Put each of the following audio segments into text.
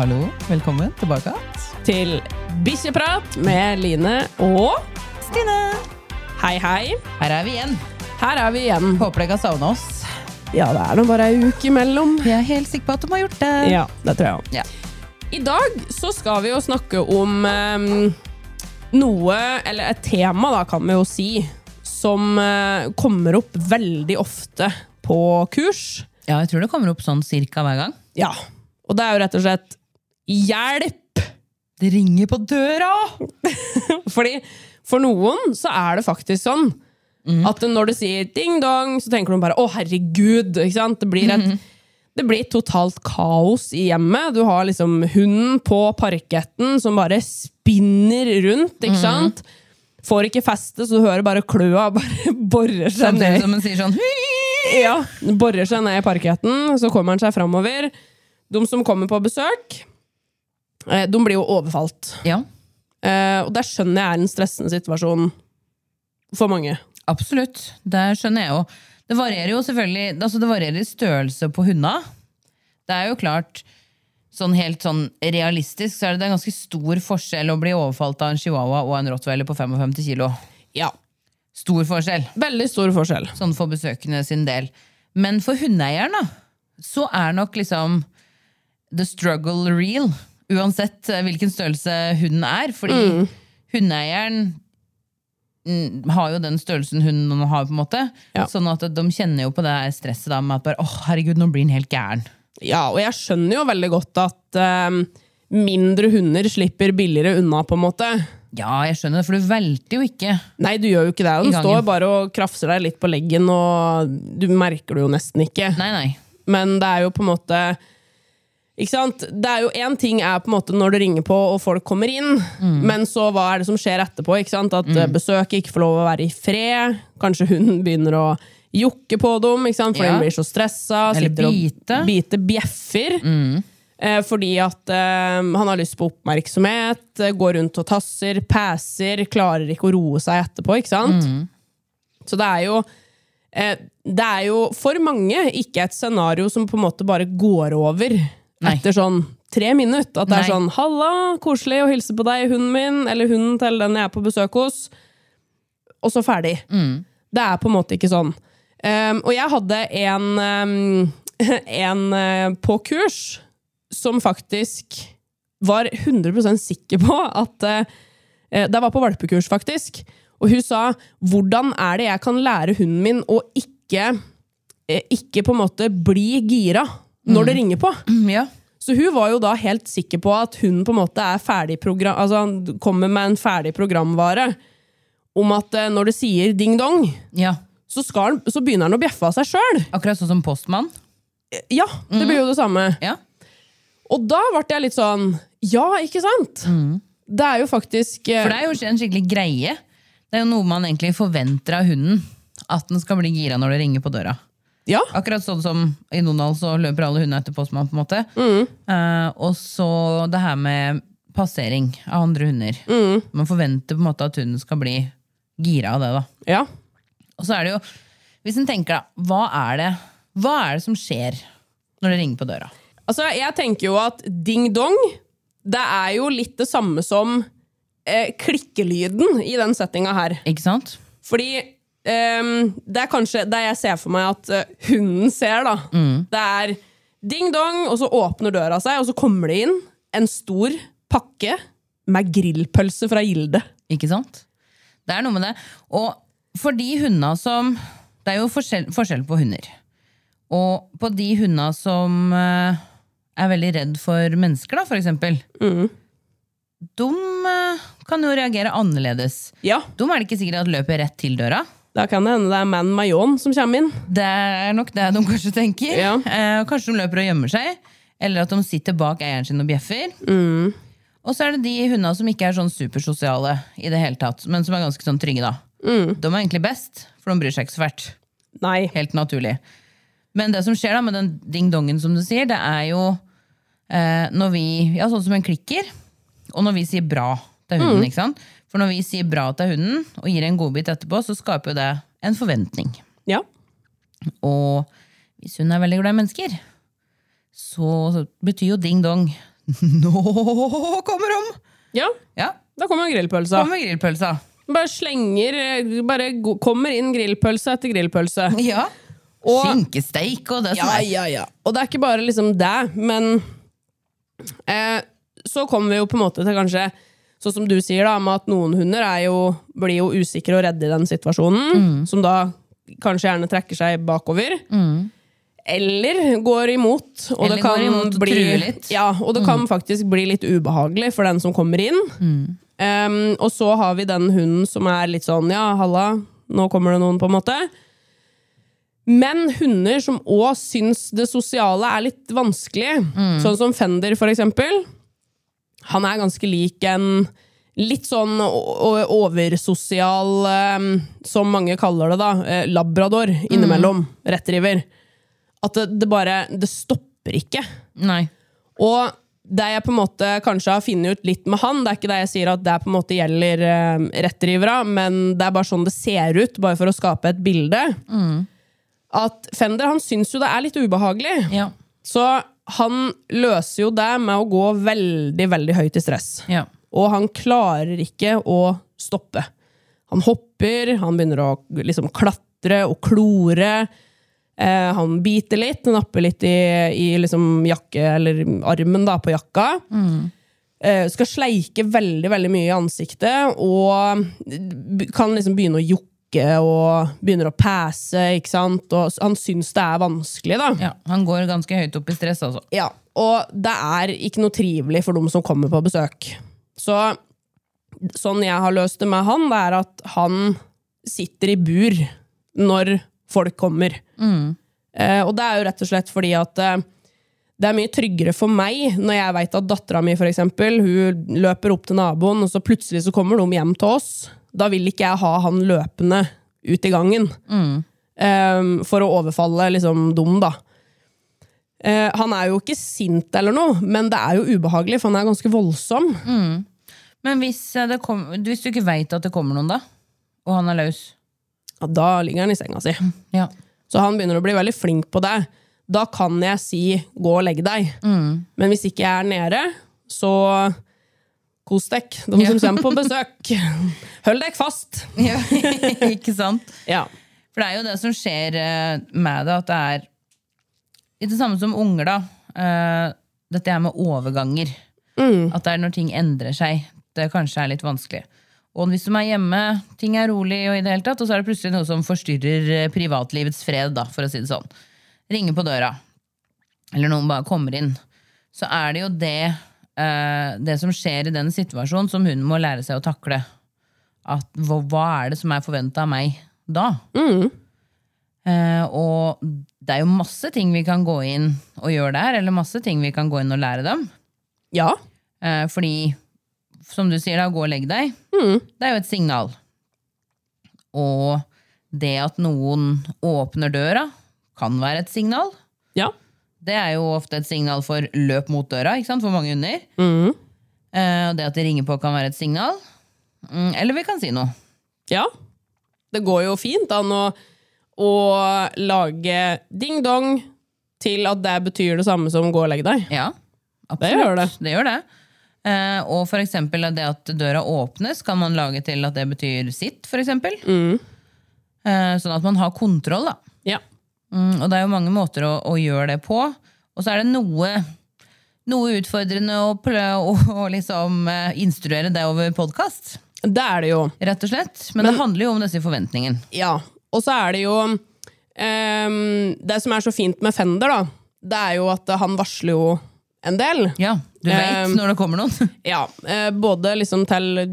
Hallo, velkommen tilbake. til Bikkjeprat med Line og Stine! Hei, hei. Her er vi igjen. Her er vi igjen. Håper dere har savna oss. Ja, det er nå bare ei uke imellom. Jeg er helt sikker på at de har gjort det. Ja, det tror jeg. Ja. I dag så skal vi jo snakke om um, noe, eller et tema, da, kan vi jo si, som uh, kommer opp veldig ofte på kurs. Ja, jeg tror det kommer opp sånn cirka hver gang. Ja. Og det er jo rett og slett hjelp! Det ringer på døra! Fordi for noen så er det faktisk sånn at når du sier ding-dong, så tenker du bare 'å, herregud'. Ikke sant? Det blir et det blir totalt kaos i hjemmet. Du har liksom hunden på parketten som bare spinner rundt. ikke sant? Får ikke feste, så du hører bare kløa bare borer seg Samtidig ned. som hun sier sånn Ja, Borer seg ned i parketten, så kommer han seg framover. De som kommer på besøk, de blir jo overfalt. Ja, Eh, og der skjønner jeg er en stressende situasjon for mange. absolutt. Det skjønner jeg jo. Det varierer jo selvfølgelig altså Det varierer i størrelse på hundene. Det er jo klart Sånn helt sånn realistisk så er det, er ganske stor forskjell å bli overfalt av en chihuahua og en rottweiler på 55 kilo. Ja, Stor forskjell. Veldig stor forskjell. sånn for besøkende sin del. Men for hundeeieren, da, så er nok liksom the struggle real. Uansett eh, hvilken størrelse hunden er. Fordi hundeeieren mm, har jo den størrelsen hunden har, på en måte. Ja. Sånn at de kjenner jo på det stresset da, med at bare, åh, herregud, nå blir den helt gæren. Ja, og jeg skjønner jo veldig godt at uh, mindre hunder slipper billigere unna, på en måte. Ja, jeg skjønner det, for du velter jo ikke. Nei, du gjør jo ikke det. Den står bare og krafser deg litt på leggen, og du merker det jo nesten ikke. Nei, nei. Men det er jo på en måte ikke sant? Det er jo Én ting er på en måte når det ringer på og folk kommer inn, Mm. men så hva er det som skjer etterpå? Ikke sant? At mm. besøket ikke får lov å være i fred. Kanskje hun begynner å jokke på dem ikke sant? fordi Ja. hun blir så stressa. Eller bite. Mm. Bite bjeffer. Eh, fordi at eh, han har lyst på oppmerksomhet, eh, går rundt og tasser, passer, klarer ikke å roe seg etterpå. ikke sant? Mm. Så det er jo eh, Det er jo for mange ikke et scenario som på en måte bare går over Nei. etter sånn tre minutter. At det er sånn 'halla, koselig å hilse på deg, hunden min', eller hunden til den jeg er på besøk hos. Og så ferdig. Mm. Det er på en måte ikke sånn. Um, og jeg hadde en, um, en uh, på kurs som faktisk var 100 sikker på at uh, Det var på valpekurs, faktisk. Og hun sa 'hvordan er det jeg kan lære hunden min å ikke, ikke på en måte bli gira når det ringer på'? Mm, Ja. Så hun var jo da helt sikker på at hun på en måte er ferdig program, altså han kommer med en ferdig programvare om at eh, når det sier ding-dong, ja. så, skal, så begynner han å bjeffe av seg sjøl. Akkurat sånn som postmann. Ja, det blir jo det samme. Ja. Og da ble jeg litt sånn Ja, ikke sant? Det er jo faktisk eh, For det er jo en skikkelig greie. Det er jo noe man egentlig forventer av hunden. At den skal bli gira når det ringer på døra. Ja. Akkurat sånn som i Donald så løper alle hundene etter postmann. på en måte. Eh, og så det her med passering av andre hunder. Man forventer på en måte at hunden skal bli gira av det. da. ja. Og så er det jo, hvis en tenker da, hva er det, hva er det som skjer når det ringer på døra? Altså, jeg tenker jo at ding-dong, det er jo litt det samme som eh, klikkelyden i den settinga her. Ikke sant? Fordi ehm, det er kanskje det jeg ser for meg at uh, hunden ser, da. Det er ding-dong, og så åpner døra seg, og så kommer det inn en stor pakke med grillpølse fra Gilde. Ikke sant? Det er noe med det. Og for de hundene som Det er jo forskjell, forskjell på hunder. Og på de hundene som uh, er veldig redd for mennesker, da, for eksempel, de eh, kan jo reagere annerledes. Ja, De er det ikke sikkert at løper rett til døra. Da kan det hende det er Man Mayon som kommer inn. Det er nok det de kanskje tenker. Ja. Eh, kanskje de løper og gjemmer seg, eller at de sitter bak eieren sin og bjeffer. Og så er det de hundene som ikke er sånn supersosiale i det hele tatt, men som er ganske sånn trygge. da. De er egentlig best, for de bryr seg ikke så fælt. Nei. Helt naturlig. Men det som skjer da med den ding-dongen, som du sier, det er jo eh, når vi Ja, sånn som en klikker, og når vi sier bra til hunden. ikke sant? For når vi sier bra til hunden og gir en godbit etterpå, så skaper jo det en forventning. Ja. Og hvis hun er veldig glad i mennesker, så betyr jo ding-dong Nå kommer hun! ja. Ja, Da kommer grillpølsa. kommer grillpølsa. Bare slenger Bare kommer inn grillpølse etter grillpølse. Ja. Og- Skinkesteik og det som Ja, er. ja, ja. Og det er ikke bare liksom det, men eh, så kommer vi jo på en måte til kanskje Sånn som du sier, da, med at noen hunder er jo, blir jo usikre og redde i den situasjonen. Som da kanskje gjerne trekker seg bakover. Eller går imot. Og Eller det kan imot bli. Ja, og det kan faktisk bli litt ubehagelig for den som kommer inn. Um, og så har vi den hunden som er litt sånn ja, halla, nå kommer det noen, på en måte. Men hunder som òg syns det sosiale er litt vanskelig, sånn som Fender for eksempel, han er ganske lik en litt sånn oversosial, um, som mange kaller det, da, eh, labrador innimellom. Retriever. At det, det bare Det stopper ikke. Nei. Og det jeg på en måte kanskje har funnet ut litt med han, det er ikke det jeg sier at det på en måte gjelder uh, retrivere, men det er bare sånn det ser ut, bare for å skape et bilde. At Fender han syns jo det er litt ubehagelig. Ja. Så han løser jo det med å gå veldig, veldig høyt i stress. Ja. Og han klarer ikke å stoppe. Han hopper, han begynner å liksom klatre og klore. Eh, han biter litt, napper litt i, i liksom jakke, eller armen da, på jakka. Eh, skal sleike veldig veldig mye i ansiktet, og kan liksom begynne å jokke og begynner å passe. ikke sant? Og han syns det er vanskelig, da. ja. Han går ganske høyt opp i stress, altså. Ja, og det er ikke noe trivelig for dem som kommer på besøk. Så sånn jeg har løst det med han, det er at han sitter i bur når folk kommer. Eh, og det er jo rett og slett fordi at eh, det er mye tryggere for meg når jeg vet at dattera mi for eksempel, hun løper opp til naboen, og så plutselig så kommer de hjem til oss. Da vil ikke jeg ha han løpende ut i gangen eh, for å overfalle liksom dum, da. Uh, han er jo ikke sint eller noe, men det er jo ubehagelig, for han er ganske voldsom. Men hvis, eh, det kom, hvis du ikke veit at det kommer noen, da, og han er løs Ja, da ligger han i senga si. ja. Så han begynner å bli veldig flink på det. Da kan jeg si 'gå og legg deg'. Men hvis ikke jeg er nede, så kos dere, de som kommer på besøk. Hold dere fast! ja. Ikke sant? Ja. For det er jo det som skjer eh, med det, at det er litt det samme som unger, da. Eh, Dette her med overganger. At det er når ting endrer seg, det kanskje er litt vanskelig. Og hvis de er hjemme, ting er rolig, og i det hele tatt, og så er det plutselig noe som forstyrrer eh, privatlivets fred, da, for å si det sånn. Ringer på døra, eller noen bare kommer inn. Så er det jo det, det som skjer i den situasjonen, som hun må lære seg å takle. At hva, er det som er forventa av meg da? Eh, og det er jo masse ting vi kan gå inn og gjøre der, eller masse ting vi kan gå inn og lære dem. ja. Uh, fordi, som du sier, da, gå og legg deg, det er jo et signal. Og det at noen åpner døra, kan være et signal. Ja. Det er jo ofte et signal for løp mot døra, for mange hunder. Mm. Eh, det at de ringer på, kan være et signal. Mm, eller vi kan si noe. Ja. Det går jo fint an å, å lage ding-dong til at det betyr det samme som 'gå og legg deg'. Ja, absolutt. Det gjør det. det, gjør det. Eh, og for eksempel det at døra åpnes, kan man lage til at det betyr sitt, for eksempel. Mm. Eh, sånn at man har kontroll, da. Mm, og det er jo mange måter å, å gjøre det på. Og så er det noe, noe utfordrende å, å, å liksom eh, instruere det over podkast, Det er det jo. rett og slett. Men, det handler jo om disse forventningene. Ja. Og så er det jo um, det som er så fint med Fender, da, det er jo at han varsler jo en del. Ja, du vet Um, når det kommer noen. Ja, eh, både liksom til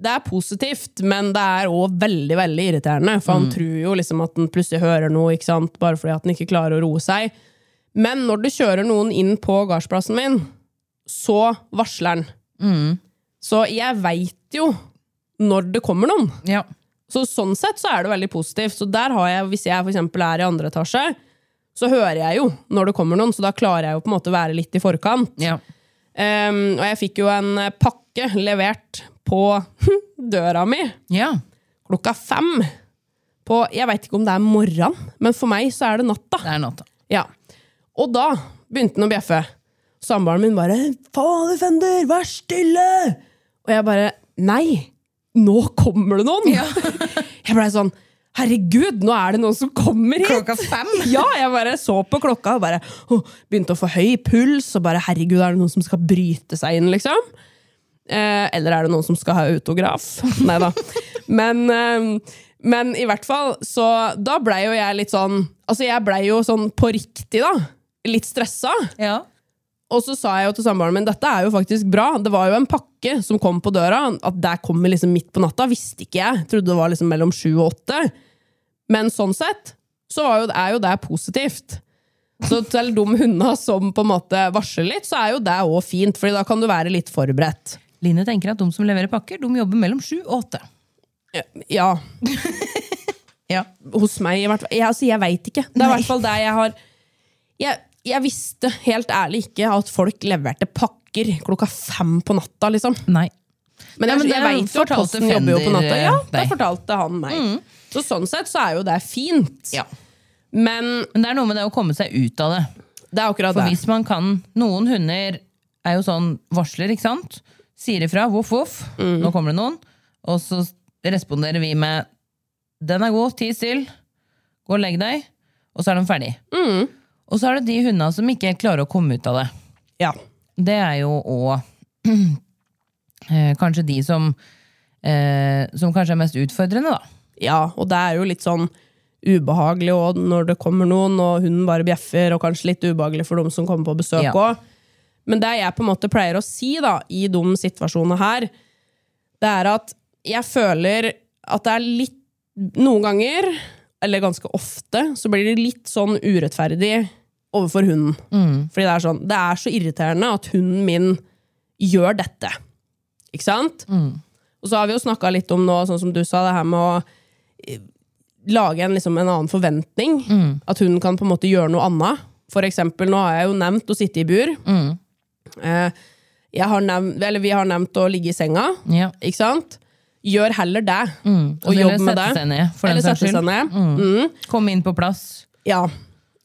Det er positivt, men det er òg veldig veldig irriterende. For han tror jo liksom at han plutselig hører noe, ikke sant? bare fordi at han ikke klarer å roe seg. Men når det kjører noen inn på gardsplassen min, så varsler han. Så jeg veit jo når det kommer noen. Ja. Så sånn sett så er det veldig positivt. Så der har jeg, hvis jeg for er i andre etasje, så hører jeg jo når det kommer noen, så da klarer jeg jo på en måte å være litt i forkant. ja. Um, og jeg fikk jo en pakke levert på døra mi Ja. klokka fem. På, jeg veit ikke om det er morgenen, men for meg så er det natta. Det er natta. Ja. Og da begynte han å bjeffe. Samboeren min bare 'Fader, Fender, vær stille!' Og jeg bare 'Nei, nå kommer det noen!' jeg blei sånn 'Herregud, nå er det noen som kommer hit!' Klokka fem? Ja, jeg bare så på klokka og bare å, begynte å få høy puls. Og bare 'Herregud, er det noen som skal bryte seg inn?' liksom. Eh, eller er det noen som skal ha autograf? Nei da. Men, eh, men i hvert fall, så da blei jo jeg litt sånn Altså, jeg blei jo sånn på riktig, da. Litt stressa. Ja. Og så sa jeg jo til samboeren min dette er jo faktisk bra. Det var jo en pakke som kom på døra. At der kommer liksom midt på natta, visste ikke jeg. Trodde det var liksom mellom sju og åtte. Men sånn sett så var jo, er jo det positivt. Så til de hundene som på en måte varsler litt, så er jo det òg fint, Fordi da kan du være litt forberedt. Line tenker at de som leverer pakker, de jobber mellom sju og åtte. Ja, Ja. hos meg i hvert fall. Jeg, altså, jeg veit ikke. Det er i hvert fall det jeg har jeg, jeg visste helt ærlig ikke at folk leverte pakker klokka fem på natta, liksom. Nei. Men jeg, jeg det jo at Posten jobber jo på Fender, natta. eh, Ja, det fortalte han meg. Så sånn sett så er jo det fint. Ja. Men Men det er noe med det å komme seg ut av det. det er akkurat For det. hvis man kan Noen hunder er jo sånn varsler, ikke sant? Sier ifra, voff, voff, nå kommer det noen. Og så responderer vi med 'den er god, ti still', gå og legg deg. Og så er de ferdig. Og så er det de hundene som ikke klarer å komme ut av det. Ja. Det er jo òg eh, kanskje de som eh, Som kanskje er mest utfordrende, da. ja, og det er jo litt sånn ubehagelig og når det kommer noen, og hunden bare bjeffer, og kanskje litt ubehagelig for de som kommer på besøk Ja. Men det jeg på en måte pleier å si da, i de situasjonene her, det er at jeg føler at det er litt Noen ganger, eller ganske ofte, så blir det litt sånn urettferdig overfor hunden. Fordi det er sånn Det er så irriterende at hunden min gjør dette. Ikke sant? Og så har vi jo snakka litt om nå, sånn som du sa, det her med å eh, lage en, liksom, en annen forventning. At hunden kan på en måte gjøre noe annet. For eksempel, nå har jeg jo nevnt å sitte i bur. Jeg har nevnt, eller vi har nevnt å ligge i senga. Ja. Ikke sant? Gjør heller det. Og Eller jobb med sette det. seg ned, for Eller sette seg ned. Mm. Komme inn på plass. Ja.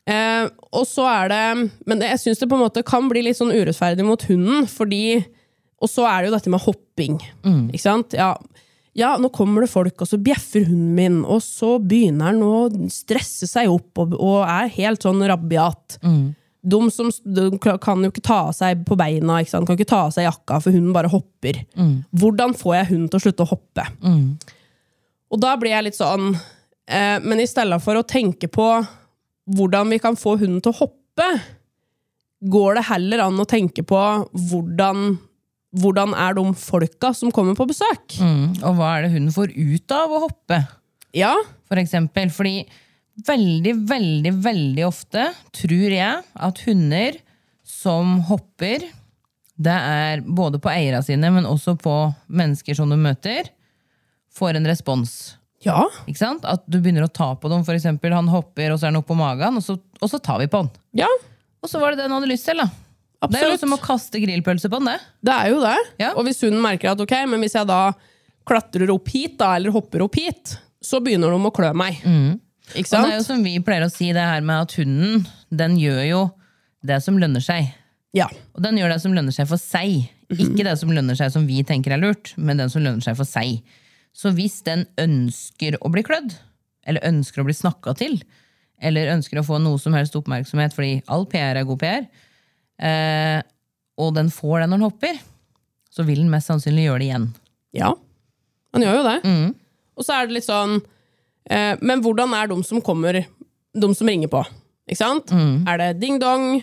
Eh, og så er det Men jeg syns det på en måte kan bli litt sånn urettferdig mot hunden, fordi Og så er det jo dette med hopping. Ikke sant? Ja, ja, nå kommer det folk, og så bjeffer hunden min, og så begynner han å stresse seg opp og, og er helt sånn rabiat. De som de kan jo ikke ta av seg på beina, ikke sant? kan ikke ta av seg jakka, for hunden bare hopper. Hvordan får jeg hunden til å slutte å hoppe? Og da blir jeg litt sånn eh, Men i stedet for å tenke på hvordan vi kan få hunden til å hoppe, går det heller an å tenke på hvordan, hvordan er de folka som kommer på besøk. Mm. Og hva er det hunden får ut av å hoppe, Ja, for eksempel? Fordi veldig, veldig, veldig ofte tror jeg at hunder som hopper, det er både på eierne sine, men også på mennesker som du møter, får en respons. ja, Ikke sant? At du begynner å ta på dem. For eksempel, han hopper, og så er han oppå på magen, og så, og så tar vi på han. ja, Og så var det det han hadde lyst til. da. Det er jo som å kaste grillpølse på han, det. Det er jo det. Ja. Og hvis hunden merker at ok, men hvis jeg da klatrer opp hit, da, eller hopper opp hit, så begynner de å klø meg. Ikke sant? Og det er jo som vi pleier å si, det her med at hunden den gjør jo det som lønner seg. Ja. Og den gjør det som lønner seg for seg. Ikke det som lønner seg som vi tenker er lurt, men den som lønner seg for seg. Så hvis den ønsker å bli klødd, eller ønsker å bli snakka til, eller ønsker å få noe som helst oppmerksomhet, fordi all PR er god PR, eh, og den får det når den hopper, så vil den mest sannsynlig gjøre det igjen. Ja, han gjør jo det. Og så er det litt sånn Men hvordan er de som kommer de som ringer på. Ikke sant? Er det ding-dong?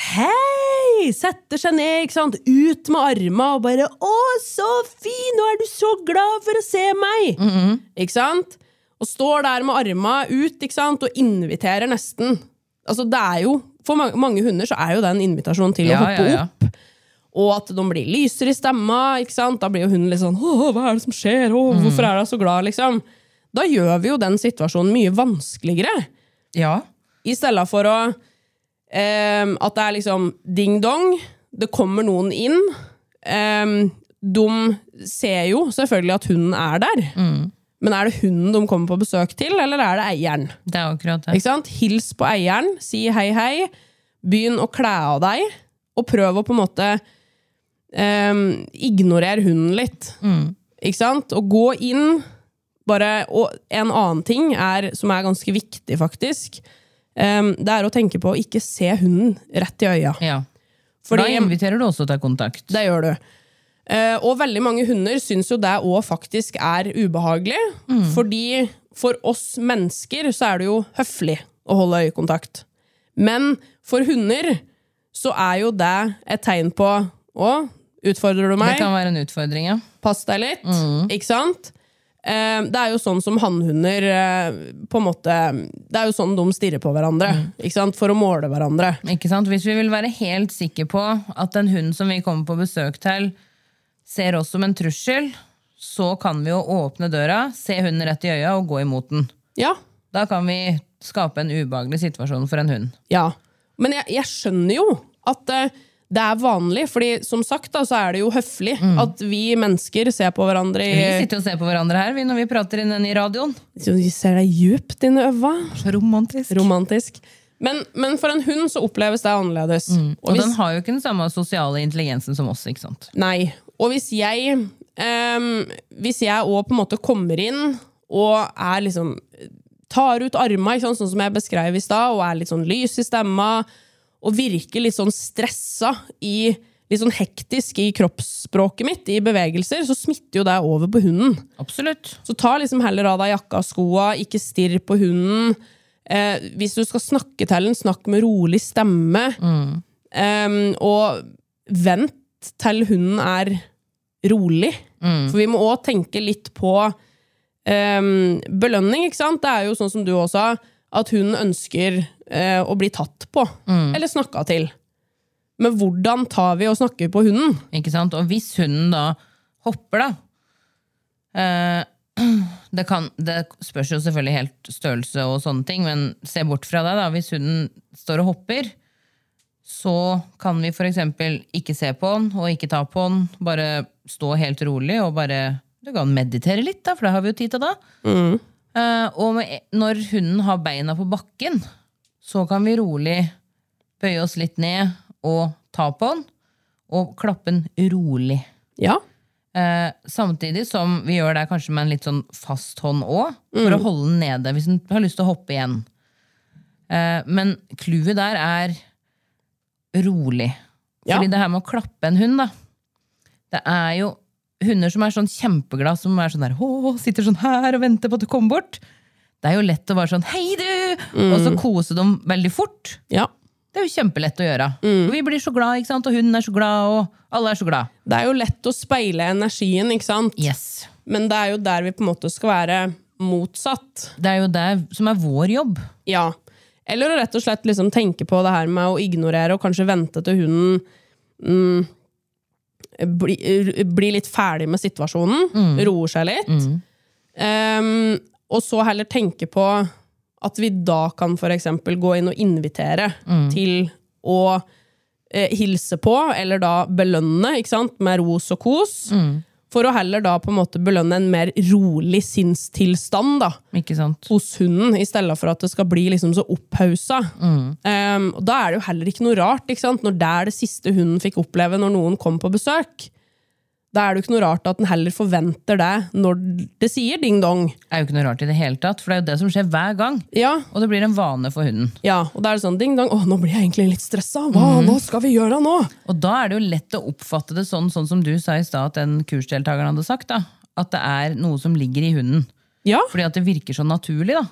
Hei! Setter seg ned, ikke sant? Ut med arma og bare 'Å, så fin! Nå er du så glad for å se meg!' Ikke sant? Og står der med arma ut ikke sant? og inviterer nesten. Altså, det er jo, For mange, mange hunder så er jo det en invitasjon til å hoppe ja, ja. opp. Og at de blir lysere i stemma. ikke sant? Da blir jo hunden litt sånn 'Å, hva er det som skjer? Å, hvorfor er hun så glad?' liksom. Da gjør vi jo den situasjonen mye vanskeligere. Ja. I stedet for å ehm, At det er liksom ding-dong, det kommer noen inn. ehm, de ser jo selvfølgelig at hunden er der. Men er det hunden de kommer på besøk til, eller er det eieren? Det er akkurat det. Ikke sant? Hils på eieren, si hei, hei. Begynn å kle av deg, og prøv å på en måte ehm, ignorere hunden litt. Ikke sant? Og gå inn bare, Og en annen ting er, som er ganske viktig, faktisk, um, det er å tenke på å ikke se hunden rett i øya. Ja. Fordi- da inviterer du også til kontakt. Det gjør du. Uh, og veldig mange hunder syns jo det òg faktisk er ubehagelig. Fordi for oss mennesker så er det jo høflig å holde øyekontakt. Men for hunder så er jo det et tegn på Å, utfordrer du meg? Det kan være en utfordring, ja. Pass deg litt. Ikke sant? Eh, det er jo sånn som hannhunder eh, på en måte Det er jo sånn de stirrer på hverandre. Sant? For å måle hverandre. Ikke sant? Hvis vi vil være helt sikre på at en hund som vi kommer på besøk til, ser oss som en trussel, så kan vi jo åpne døra, se hunden rett i øya og gå imot den. Ja, Da kan vi skape en ubehagelig situasjon for en hund. Ja, men jeg, jeg skjønner jo at eh, det er vanlig, fordi som sagt da, så er det jo høflig at vi mennesker ser på hverandre Vi i sitter og ser på hverandre her vi, når vi prater inn i radioen. Så Vi ser deg djupt inn i øva. Så romantisk. Romantisk. Men, men for en hund så oppleves det annerledes. Og hvis- den har jo ikke den samme sosiale intelligensen som oss. ikke sant? Nei. Og hvis jeg um, Hvis jeg òg på en måte kommer inn og er liksom Tar ut arma, sånn som jeg beskrev i stad, og er litt sånn lys i stemma, og virker litt sånn stressa i Litt sånn hektisk i kroppsspråket mitt, i bevegelser, så smitter jo det over på hunden. Absolutt. Så ta liksom heller av deg jakka og skoa, ikke stirr på hunden. Eh, hvis du skal snakke til den, snakk med rolig stemme. Em, og vent til hunden er rolig. For vi må òg tenke litt på eh, belønning, ikke sant? Det er jo sånn som du også sa, at hunden ønsker eh, å bli tatt på. Eller snakka til. Men hvordan tar vi og snakker på hunden? Ikke sant? Og hvis hunden da hopper, da eh, det, kan, det spørs jo selvfølgelig helt størrelse og sånne ting, men se bort fra det. da. Hvis hunden står og hopper, så kan vi f.eks. ikke se på den og ikke ta på den. Bare stå helt rolig og bare Du kan meditere litt, da, for det har vi jo tid til da. Eh, og med, når hunden har beina på bakken, så kan vi rolig bøye oss litt ned og ta på den, og klappe den rolig. Ja. Eh, samtidig som vi gjør det kanskje med en litt sånn fast hånd òg, for å holde den nede hvis den har lyst til å hoppe igjen. Eh, men clouet der er rolig. Ja. Fordi det her med å klappe en hund, da Det er jo hunder som er sånn kjempeglad, som er sånn der, «Åh», sitter sånn her og venter på at du kommer bort. Det er jo lett å være sånn 'hei, du!' og så kose dem veldig fort. ja. Det er jo kjempelett å gjøre. Mm. vi blir så glad, ikke sant? og hun er så glad, og alle er så glad. Det er jo lett å speile energien, ikke sant? Yes. Men det er jo der vi på en måte skal være motsatt. Det er jo det som er vår jobb. Ja. Eller å rett og slett liksom tenke på det her med å ignorere og kanskje vente til hunden mm, blir bli litt ferdig med situasjonen, roer seg litt. Ehm, og så heller tenke på at vi da kan eksempel gå inn og invitere til å eh, hilse på, eller da belønne, ikke sant, med ros og kos. For å heller da på en måte belønne en mer rolig sinnstilstand da, hos hunden, i stedet for at det skal bli liksom så opphausa. Um, og da er det jo heller ikke noe rart, ikke sant? når det er det siste hunden fikk oppleve når noen kom på besøk. Da er det jo ikke noe rart at den heller forventer det når det sier ding-dong. Det er jo ikke noe rart i det hele tatt, for det er jo det som skjer hver gang. Ja, Og det blir en vane for hunden. ja, og da er det sånn ding-dong, å, nå blir jeg egentlig litt stressa. Hva, hva skal vi gjøre nå? Og da er det jo lett å oppfatte det sånn, sånn som du sa i stad at den kursdeltakeren hadde sagt. da. At det er noe som ligger i hunden. Ja, Fordi at det virker så naturlig. da.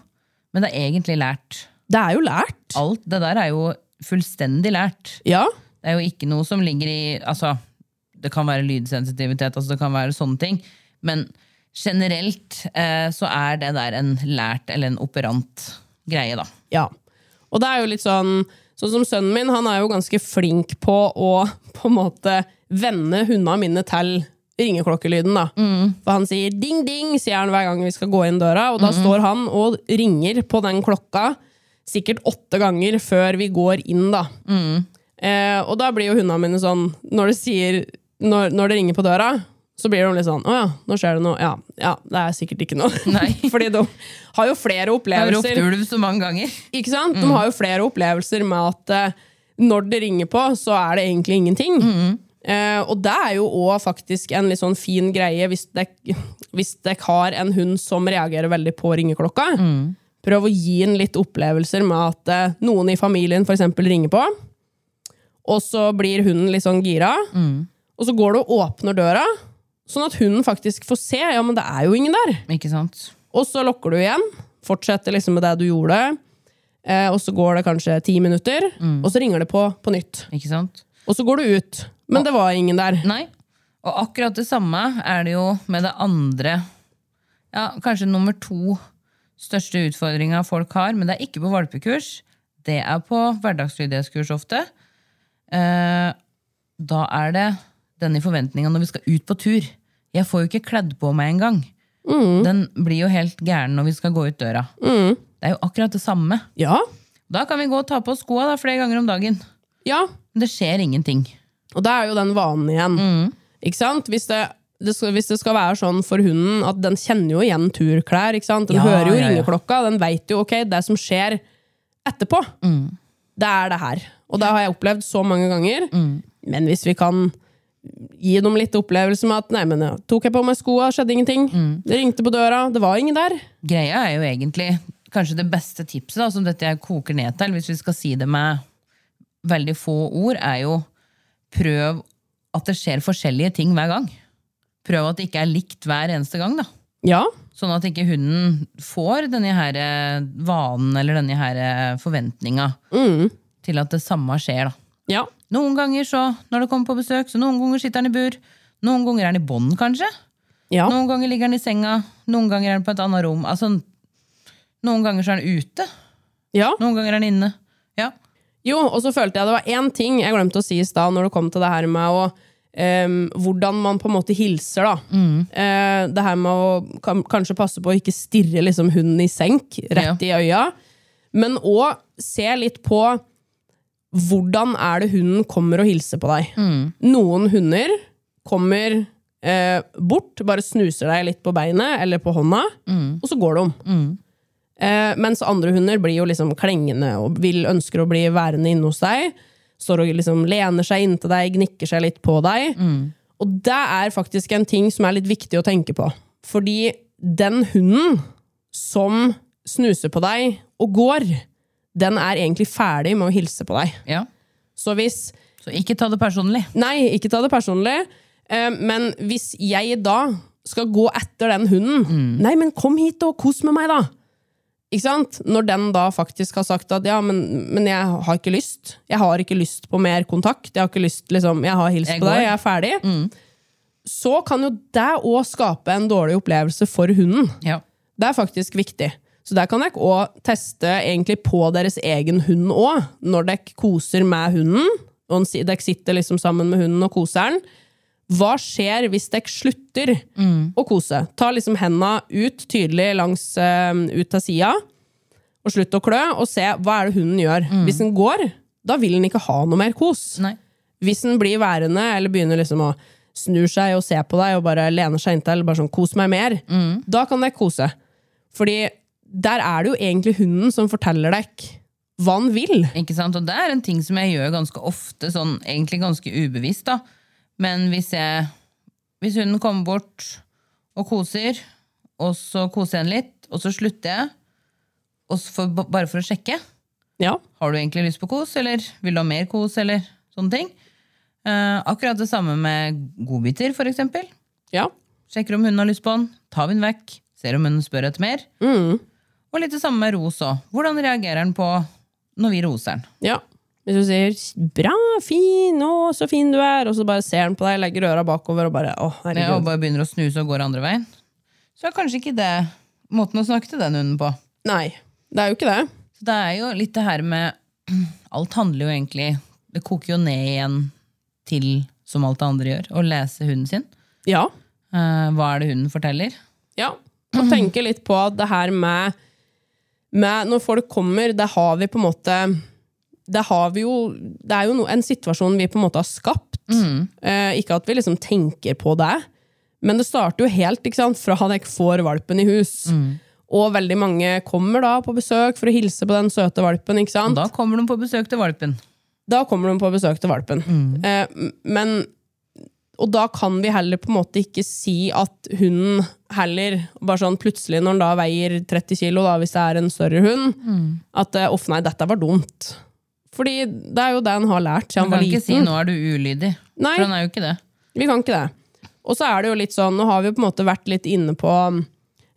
Men det er egentlig lært. Det er jo lært. Alt det der er jo fullstendig lært. Ja. Det er jo ikke noe som ligger i altså, Det kan være lydsensitivitet, altså det kan være sånne ting. Men generelt eh, så er det der en lært eller en operant greie, da. Ja. Og det er jo litt sånn Sånn som sønnen min, han er jo ganske flink på å på en måte vende hundene mine til ringeklokkelyden, da. For han sier ding, ding, sier han hver gang vi skal gå inn døra. Og da står han og ringer på den klokka sikkert åtte ganger før vi går inn, da. Eh, og da blir jo hundene mine sånn, når du sier, når, når det ringer på døra, så blir de litt sånn Å ja, nå skjer det noe. Ja, ja det er sikkert ikke noe. Nei. Fordi de har jo flere har ropt opplevelser. ulv så mange ganger. Ikke sant? De har jo flere opplevelser med at uh, når det ringer på, så er det egentlig ingenting. Eh, og det er jo òg faktisk en litt sånn fin greie hvis dere har en hund som reagerer veldig på ringeklokka. Prøv å gi den litt opplevelser med at uh, noen i familien eksempel ringer på, og så blir hunden litt sånn gira, og så går du og åpner døra, sånn at hunden faktisk får se ja, men det er jo ingen der. Ikke sant? Og så lokker du igjen, fortsetter liksom med det du gjorde, eh, og så går det kanskje ti minutter, og så ringer det på på nytt. Ikke sant? Og så går du ut, men det var ingen der. Nei. Og akkurat det samme er det jo med det andre Ja, kanskje nummer to største utfordringa folk har, men det er ikke på valpekurs. Det er på hverdagslydighetskurs ofte. Eh, da er det denne forventninga når vi skal ut på tur. Jeg får jo ikke kledd på meg engang. Den blir jo helt gæren når vi skal gå ut døra. Det er jo akkurat det samme. Ja, Da kan vi gå og ta på skoa da, flere ganger om dagen. ja. Men det skjer ingenting. Og det er jo den vanen igjen. Ikke sant? Hvis det, det skal, hvis det skal være sånn for hunden at den kjenner jo igjen turklær, ikke sant? den Ja, hører jo ja, ja. ringeklokka, den veit jo ok, det som skjer etterpå, det er det her. Og det har jeg opplevd så mange ganger. Men hvis vi kan gi dem litt opplevelse med at nei, men ja, tok jeg på meg skoa, skjedde ingenting. Det ringte på døra, det var ingen der. Greia er jo egentlig kanskje det beste tipset, da, som dette jeg koker ned til, hvis vi skal si det med veldig få ord, er jo prøv at det skjer forskjellige ting hver gang. Prøv at det ikke er likt hver eneste gang, da. Ja, Sånn at ikke hunden får denne her eh, vanen eller denne her eh, forventninga til at det samme skjer. da. ja, Noen ganger så, når det kommer på besøk, så noen ganger sitter han i bur. Noen ganger er han i bånd, kanskje. ja. Noen ganger ligger han i senga. Noen ganger er han på et annet rom. Altså, noen ganger så er han ute. ja. Noen ganger er han inne. Ja. Jo, og så følte jeg det var én ting jeg glemte å si i stad, når det kom til det her med å Um, hvordan man på en måte hilser, da. Eh, det her med å kan, kanskje passe på å ikke stirre liksom hunden i senk, rett i øya. Men òg se litt på hvordan er det hunden kommer og hilser på deg. Noen hunder kommer eh, bort, bare snuser deg litt på beinet eller på hånda, og så går de. Eh, mens andre hunder blir jo liksom klengende og vil, ønsker å bli værende inne hos deg. Står og liksom lener seg inntil deg, gnikker seg litt på deg. Og det er faktisk en ting som er litt viktig å tenke på. Fordi den hunden som snuser på deg og går, den er egentlig ferdig med å hilse på deg. ja. Så hvis Så ikke ta det personlig. Nei, ikke ta det personlig. Eh, men hvis jeg da skal gå etter den hunden Nei, men kom hit og kos med meg, da! Ikke sant? Når den da faktisk har sagt at ja, men, men jeg har ikke lyst. Jeg har ikke lyst på mer kontakt. Jeg har ikke lyst, liksom, jeg har hilst Jeg på deg, jeg er ferdig. Så kan jo det òg skape en dårlig opplevelse for hunden. Ja. Det er faktisk viktig. Så der kan dere òg teste egentlig på deres egen hund òg, når dere koser med hunden. Og dere sitter liksom sammen med hunden og koser den. Hva skjer hvis dere slutter å kose? Ta liksom henda ut tydelig langs, eh, ut til sida, og slutt å klø, og se hva er det hunden gjør. Hvis den går, da vil den ikke ha noe mer kos. Nei. Hvis den blir værende, eller begynner liksom å snur seg og ser på deg og bare lener seg inntil, bare sånn 'kos meg mer', da kan dere kose. Fordi der er det jo egentlig hunden som forteller deg hva han vil. Ikke sant? Og det er en ting som jeg gjør ganske ofte, sånn egentlig ganske ubevisst. da. Men hvis jeg Hvis hunden kommer bort og koser, og så koser jeg den litt, og så slutter jeg, for, bare for å sjekke Ja. Har du egentlig lyst på kos, eller vil du ha mer kos, eller sånne ting. Eh, akkurat det samme med godbiter, for eksempel. Ja. Sjekker om hunden har lyst på den, tar vi den vekk, ser om hunden spør etter mer. Og litt det samme med ros òg. Hvordan reagerer han på når vi roser han? Ja. Hvis du sier 'bra, fin, å, så fin du er', og så bare ser han på deg, legger øra bakover og bare 'å, Ja, og bare begynner å snuse og går andre veien, så er kanskje ikke det måten å snakke til den hunden på. Nei, det er jo ikke det. Så det er jo litt det her med Alt handler jo egentlig Det koker jo ned igjen til, som alt det andre gjør, å lese hunden sin. Ja. Eh, hva er det hunden forteller? Ja. Og tenke litt på at det her med, med Når folk kommer, det har vi på en måte det, har vi jo, det er jo no, en situasjon vi på en måte har skapt. Eh, ikke at vi liksom tenker på det, men det starter jo helt sant, fra dere får valpen i hus. Og veldig mange kommer da på besøk for å hilse på den søte valpen. ikke Og da kommer de på besøk til valpen. Da kommer de på besøk til valpen. Eh, men Og da kan vi heller på en måte ikke si at hunden heller bare sånn plutselig når den da veier 30 kilo, da, hvis det er en større hund, at 'uff, off, nei, dette var dumt. Fordi det er jo det han har lært siden Man han var kan ikke si 'nå er du ulydig', Nei. for han er jo ikke det. Vi kan ikke det. Og så er det jo litt sånn, nå har vi jo på en måte vært litt inne på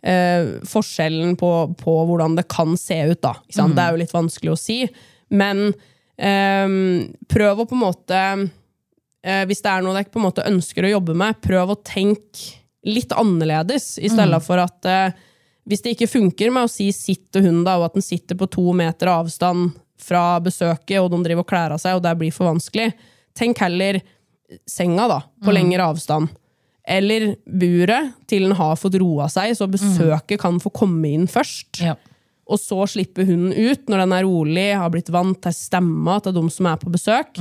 eh, forskjellen på, på hvordan det kan se ut, da. Sant? Det er jo litt vanskelig å si. Men eh, prøv å på en måte eh, Hvis det er noe dere på en måte ønsker å jobbe med, prøv å tenke litt annerledes, i stedet for at eh, hvis det ikke funker med å si 'sitt til hunden', da, og at den sitter på to meter avstand fra besøket, og de driver og klær av seg, og det blir for vanskelig, tenk heller senga, da, på lengre avstand. Eller buret, til den har fått roa seg, så besøket kan få komme inn først. Ja. Og så slippe hunden ut når den er rolig, har blitt vant til stemma til de som er på besøk.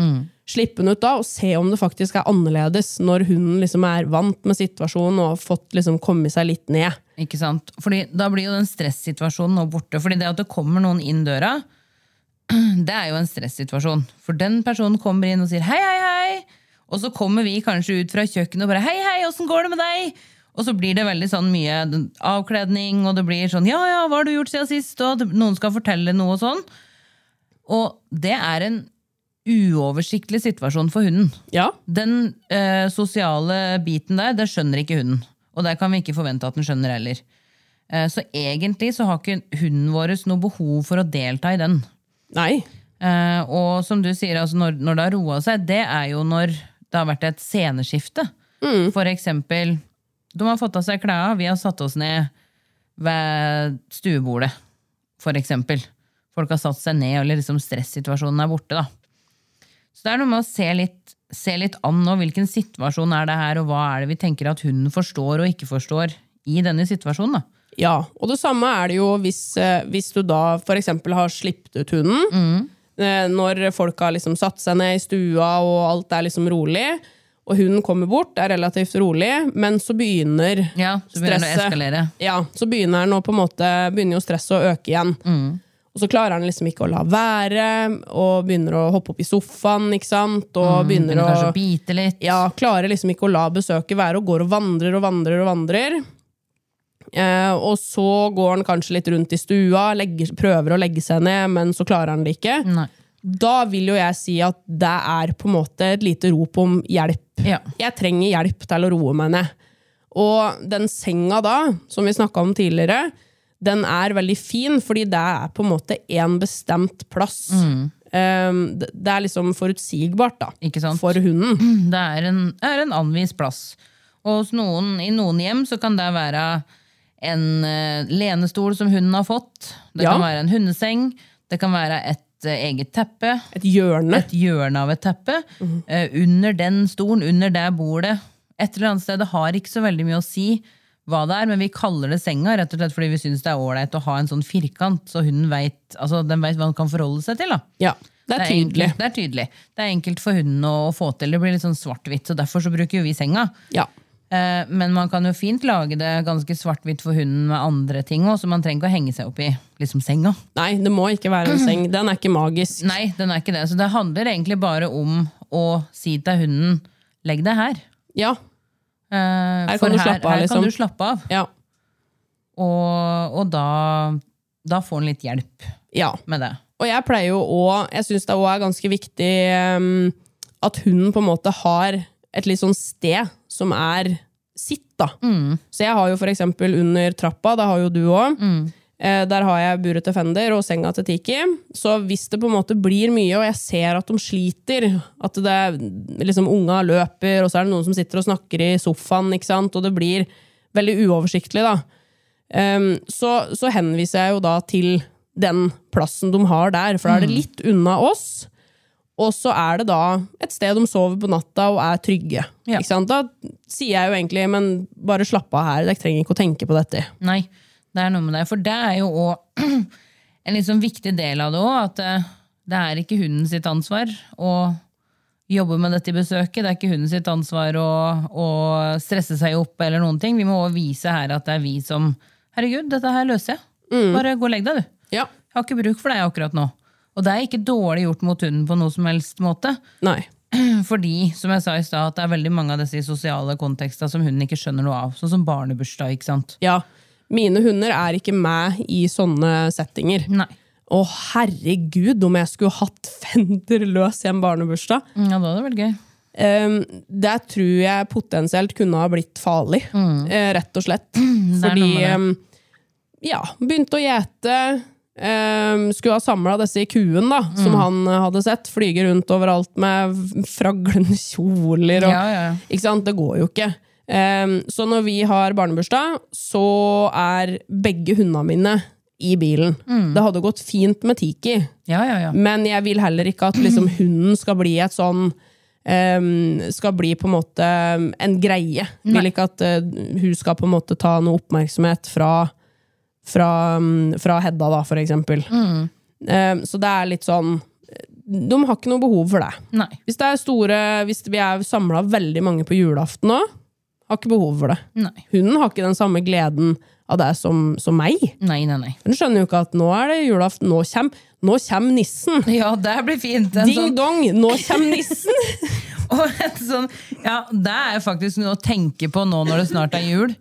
Slippe den ut da, og se om det faktisk er annerledes når hunden liksom er vant med situasjonen og har fått liksom komme seg litt ned. Ikke sant? Fordi Da blir jo den stressituasjonen nå borte. Fordi det at det kommer noen inn døra, det er jo en stressituasjon. For den personen kommer inn og sier hei, hei, hei. Og så kommer vi kanskje ut fra kjøkkenet og bare hei, hei, åssen går det med deg? Og så blir det veldig sånn mye avkledning, og det blir sånn ja, ja, hva har du gjort siden sist? Og noen skal fortelle noe og sånn. Og det er en uoversiktlig situasjon for hunden. Ja, Den eh, sosiale biten der, det skjønner ikke hunden. Og det kan vi ikke forvente at den skjønner heller. Eh, så egentlig så har ikke hunden vår noe behov for å delta i den. nei. Eh, og som du sier, altså når, når det har roa seg, det er jo når det har vært et sceneskifte. For eksempel, de har fått av seg klærne, vi har satt oss ned ved stuebordet, for eksempel. Folk har satt seg ned, eller liksom stressituasjonen er borte, da. Så det er noe med å se litt, se litt an nå, hvilken situasjon er det her, og hva er det vi tenker at hunden forstår og ikke forstår i denne situasjonen, da. Ja, og det samme er det jo hvis, eh, hvis du da eksempel har slippet ut hunden. Mm. Når folk har liksom satt seg ned i stua, og alt er liksom rolig. Og hunden kommer bort, er relativt rolig, men så begynner Ja, så begynner det stresset- Ja, så begynner på en måte Begynner jo stresset å øke igjen. Og så klarer han liksom ikke å la være, og begynner å hoppe opp i sofaen, ikke sant? Og begynner Begynner å bite litt. ja, klarer liksom ikke å la besøket være, og går og vandrer og vandrer og vandrer. Eh, og så går han kanskje litt rundt i stua, legger, prøver å legge seg ned, men så klarer han det ikke. Nei. Da vil jo jeg si at det er på en måte et lite rop om hjelp. Ja. Jeg trenger hjelp til å roe meg ned. Og den senga da, som vi snakka om tidligere, den er veldig fin, fordi det er på en måte én bestemt plass. Eh, det det er liksom forutsigbart da, for hunden. Det er en, er en anvist plass. Og hos noen, i noen hjem så kan det være en uh, lenestol som hunden har fått. Det Ja. kan være en hundeseng. Det kan være et eh, eget teppe. Et hjørne. Et hjørne av et teppe. Mhm. Uh, under den stolen, under det bordet. Et eller annet sted. Det har ikke så veldig mye å si hva det er, men vi kaller det senga rett og slett fordi vi syns det er ålreit å ha en sånn firkant, så hunden vet, altså, hva den kan forholde seg til. da. Ja, det er tydelig. Enkelt, det er tydelig. Det er enkelt for hunden å få til. Det blir litt sånn svart-hvitt, så derfor så bruker vi senga. Ja. Eh, Men man kan jo fint lage det ganske svart-hvitt for hunden med andre ting òg, så man trenger ikke å henge seg opp i liksom senga. Nei, det må ikke være en seng. Den er ikke magisk. Nei, den er ikke det. Så det handler egentlig bare om å si til hunden 'legg deg her'. Ja. Eh, Her kan du slappe av, her liksom. kan du slappe av. Ja. Og, og da, da får han litt hjelp ja. med det. Og jeg pleier jo òg Jeg syns det også er ganske viktig um, at hunden på en måte har et litt sånn sted som er sitt, da. Så jeg har jo for eksempel under trappa, det har jo du òg. Der har jeg buret til Fender og senga til Tiki. Så hvis det på en måte blir mye, og jeg ser at de sliter, at det er, liksom unga løper, og så er det noen som sitter og snakker i sofaen, ikke sant, og det blir veldig uoversiktlig, da, um, så, så, henviser jeg jo da til den plassen de har der, for da er det litt unna oss. Og så er det da et sted de sover på natta og er trygge. Ja. Da sier jeg jo egentlig men bare slapp av her, dere trenger ikke å tenke på dette. Nei, det er noe med det. For det er jo òg en liksom viktig del av det òg, at eh, det er ikke hunden sitt ansvar å jobbe med dette i besøket. Det er ikke hunden sitt ansvar å, å stresse seg opp eller noen ting. Vi må òg vise her at det er vi som Herregud, dette her løser jeg. Mm. Bare gå og legg deg, du. Ja. Jeg har ikke bruk for deg akkurat nå. Og det er ikke dårlig gjort mot hunden på noe som helst måte. Nei. Fordi, som jeg sa i stad, at det er veldig mange av disse sosiale kontekster som hunden ikke skjønner noe av. Sånn som barnebursdag. ikke sant? Ja, mine hunder er ikke med i sånne settinger. Nei. Å, herregud, om jeg skulle hatt Fender løs i en barnebursdag! Ja, det hadde vært gøy. Um, det tror jeg potensielt kunne ha blitt farlig, mm. uh, rett og slett. Fordi um, Ja, begynte å gjete. Um, skulle ha samla disse i kuen, da, mm. som han hadde sett. Flyge rundt overalt med fraglende kjoler og ja, ja. Ikke sant? Det går jo ikke. Um, så når vi har barnebursdag, så er begge hundene mine i bilen. Mm. Det hadde gått fint med Tiki, ja, ja, ja. men jeg vil heller ikke at liksom, hunden skal bli et sånn um, Skal bli på en måte en greie. Nei. Vil ikke at uh, hun skal på en måte ta noe oppmerksomhet fra, fra, um, fra Hedda, da, for eksempel. Mm. Um, så det er litt sånn de har ikke noe behov for det. Nei. Hvis det er store, hvis vi er samla veldig mange på julaften òg, har ikke behov for det. Nei. Hunden har ikke den samme gleden av deg som, som meg. Nei, nei, nei. Hun skjønner jo ikke at nå er det julaften, nå kommer, nå kommer nissen! Ja, det blir fint. Ding sånn... dong, nå kommer nissen! og en sånn, ja, Det er faktisk noe å tenke på nå når det snart er jul.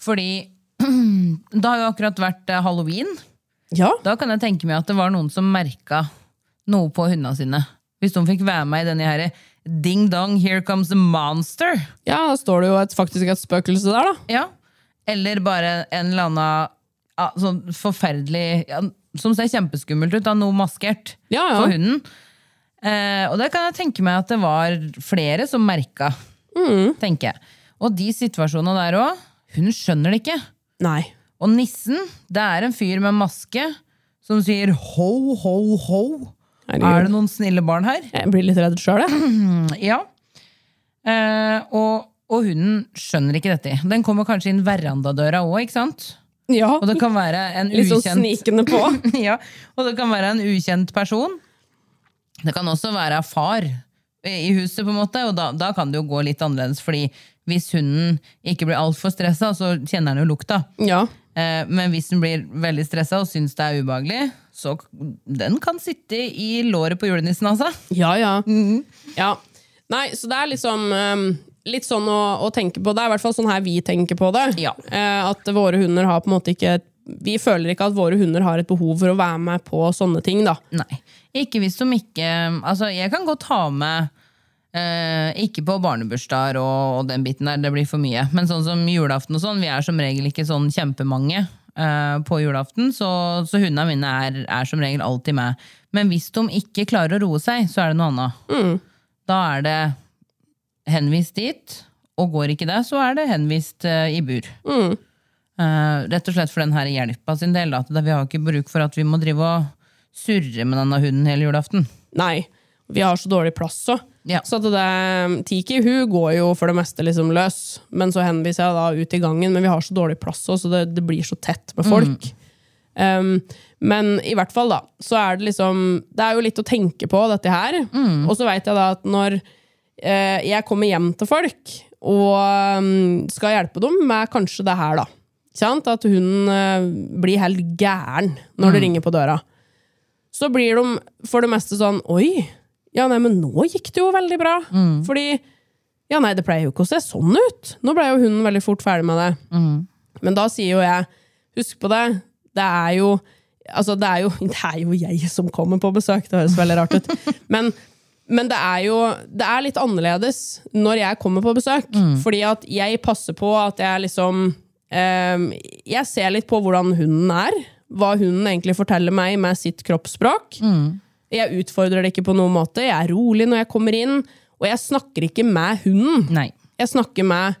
Fordi det har jo akkurat vært eh, halloween. Ja. Da kan jeg tenke meg at det var noen som merka noe på hundene sine. Hvis de fikk være med i denne her Ding dong, here comes the monster. Ja, da står det jo et, faktisk et spøkelse der, da. Ja. Eller bare en eller annen ja, sånn forferdelig ja, Som ser kjempeskummelt ut, da, noe maskert ja, ja. for hunden. Eh, og det kan jeg tenke meg at det var flere som merka. Mm. tenker jeg. Og de situasjonene der òg. Hun skjønner det ikke. Nei. Og nissen, det er en fyr med maske som sier ho, ho, ho. Er det noen snille barn her? Jeg blir litt redd sjøl, jeg. Ja. Eh, og, og, hunden skjønner ikke dette. Den kommer kanskje inn verandadøra òg, ikke sant? Ja. Og det kan være en ukjent Litt sånn snikende på. ja, og det kan være en ukjent person. Det kan også være far i huset, på en måte, og da, da kan det jo gå litt annerledes. fordi hvis hunden ikke blir altfor stressa, så kjenner den jo lukta. Ja. Eh, men hvis den blir veldig stressa og syns det er ubehagelig, så den kan sitte i låret på julenissen, altså. Ja, ja. Mm. ja. Nei, så det er liksom um, litt sånn å, å, tenke på. Det er i hvert fall sånn her vi tenker på det. Ja. Uh, at våre hunder har på en måte ikke Vi føler ikke at våre hunder har et behov for å være med på sånne ting, da. Nei. Ikke hvis de ikke Altså, jeg kan godt ha med eh, ikke på barnebursdager og, og, den biten der, det blir for mye. Men sånn som julaften og sånn, vi er som regel ikke sånn kjempemange. Eh, på julaften, så, så hundene mine er, er, som regel alltid med. Men hvis de ikke klarer å roe seg, så er det noe annet. Mm. Da er det henvist dit, og går ikke det, så er det henvist uh, i bur. Mm. Uh, rett og slett for den her hjelpa sin del. At vi har ikke bruk for at vi må drive og surre med denne hunden hele julaften. Nei, vi har så dårlig plass òg. Ja. Så det, Tiki hun går jo for det meste liksom løs, men så henviser jeg da ut i gangen. Men vi har så dårlig plass også, så det, det blir så tett med folk. Mm. Um, men i hvert fall, da, så er det liksom Det er jo litt å tenke på, dette her. Mm. Og så veit jeg da at når uh, jeg kommer hjem til folk og um, skal hjelpe dem med kanskje det her, da. At hun uh, blir helt gæren når det mm. ringer på døra. Så blir de for det meste sånn Oi! Ja, nei, men nå gikk det jo veldig bra. Mm. Fordi Ja, nei, det pleier jo ikke å se sånn ut. Nå ble jo hunden veldig fort ferdig med det. Mm. Men da sier jo jeg Husk på det. Det er jo Altså, det er jo, det er jo jeg som kommer på besøk. Det høres veldig rart ut. Men, men det er jo det er litt annerledes når jeg kommer på besøk. Mm. Fordi at jeg passer på at jeg liksom eh, Jeg ser litt på hvordan hunden er, hva hunden egentlig forteller meg med sitt kroppsspråk. Jeg utfordrer det ikke på noen måte. Jeg er rolig når jeg kommer inn, og jeg snakker ikke med hunden. Nei. Jeg snakker med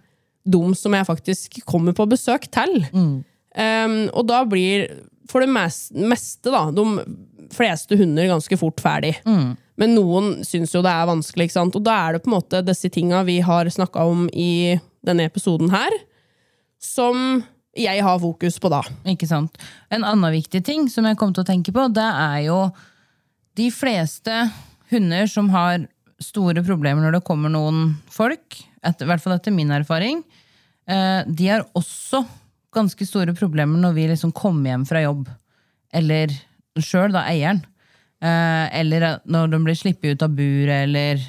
dem som jeg faktisk kommer på besøk til. Um, og da blir for det meste, da, de fleste hunder ganske fort ferdig. Men noen syns jo det er vanskelig, ikke sant? og da er det på en måte disse tinga vi har snakka om i denne episoden her, som jeg har fokus på da. Ikke sant? En annen viktig ting som jeg kom til å tenke på, det er jo de fleste hunder som har store problemer når det kommer noen folk, etter, i hvert fall etter min erfaring, eh, de har også ganske store problemer når vi liksom kommer hjem fra jobb. Eller sjøl, da, eieren. Eh, eller når de blir sluppet ut av buret, eller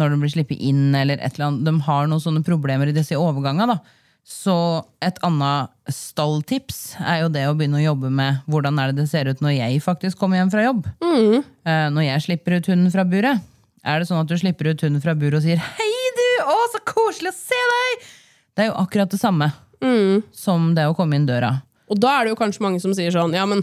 når de blir sluppet inn, eller et eller annet. De har noen sånne problemer i disse overgangene, da. Så et annet stalltips er jo det å begynne å jobbe med hvordan er det det ser ut når jeg faktisk kommer hjem fra jobb. Mm. når jeg slipper ut hunden fra buret. Er det sånn at du slipper ut hunden fra buret og sier 'hei, du, å, så koselig å se deg'? Det er jo akkurat det samme som det å komme inn døra. Og da er det jo kanskje mange som sier sånn, ja, men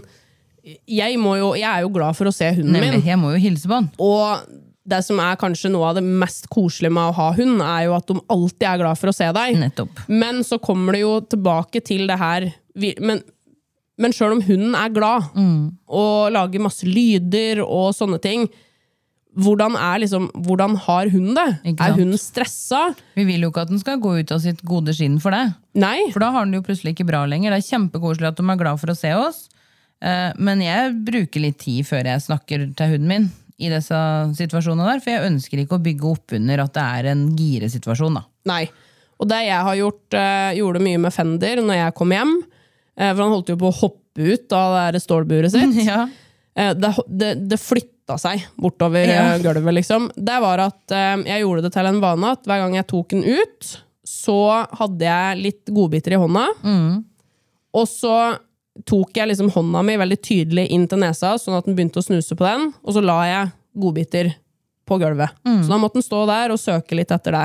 jeg, må jo, jeg er jo glad for å se hunden Nemlig, min. jeg må jo hilse på han. Og det som er kanskje noe av det mest koselige med å ha hund, er jo at de alltid er glad for å se deg. Nettopp. Men så kommer det jo tilbake til det her Men, men sjøl om hunden er glad Mm. og lager masse lyder og sånne ting, hvordan, er liksom, hvordan har hunden det? Er hunden stressa? Vi vil jo ikke at den skal gå ut av sitt gode skinn for det. Nei. For da har den jo plutselig ikke bra lenger. Det er kjempekoselig at de er glad for å se oss. Eh, Men jeg bruker litt tid før jeg snakker til hunden min i disse situasjonene der, for jeg ønsker ikke å bygge opp under at det er en giresituasjon. da. Nei. Og det jeg har gjort, eh, gjorde mye med Fender når jeg kom hjem. Eh, for han holdt jo på å hoppe ut av det stålburet sitt. Ja. Eh, det, det, det flytta seg bortover Ja. gulvet, liksom. Det var at jeg gjorde det til en vane at hver gang jeg tok den ut, så hadde jeg litt godbiter i hånda. Og så tok jeg liksom hånda mi veldig tydelig inn til nesa, sånn at den begynte å snuse på den, og så la jeg godbiter på gulvet. Så da måtte den stå der og søke litt etter det.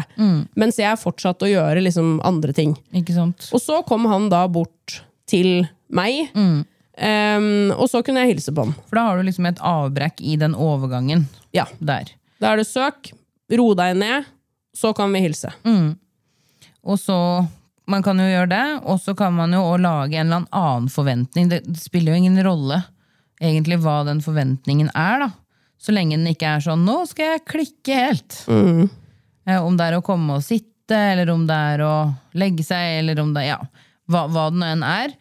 Mens jeg fortsatte å gjøre liksom andre ting. Ikke sant? Og så kom han da bort til meg, em, og så kunne jeg hilse på han. For da har du liksom et avbrekk i den overgangen Ja. der. Da er det søk, ro deg ned, så kan vi hilse. Og så Man kan jo gjøre det, og så kan man jo lage en eller annen forventning. Det spiller jo ingen rolle egentlig hva den forventningen er, da. Så lenge den ikke er sånn 'nå skal jeg klikke helt'. Eh, Om det er å komme og sitte, eller om det er å legge seg, eller om det ja, hva, hva det nå enn er.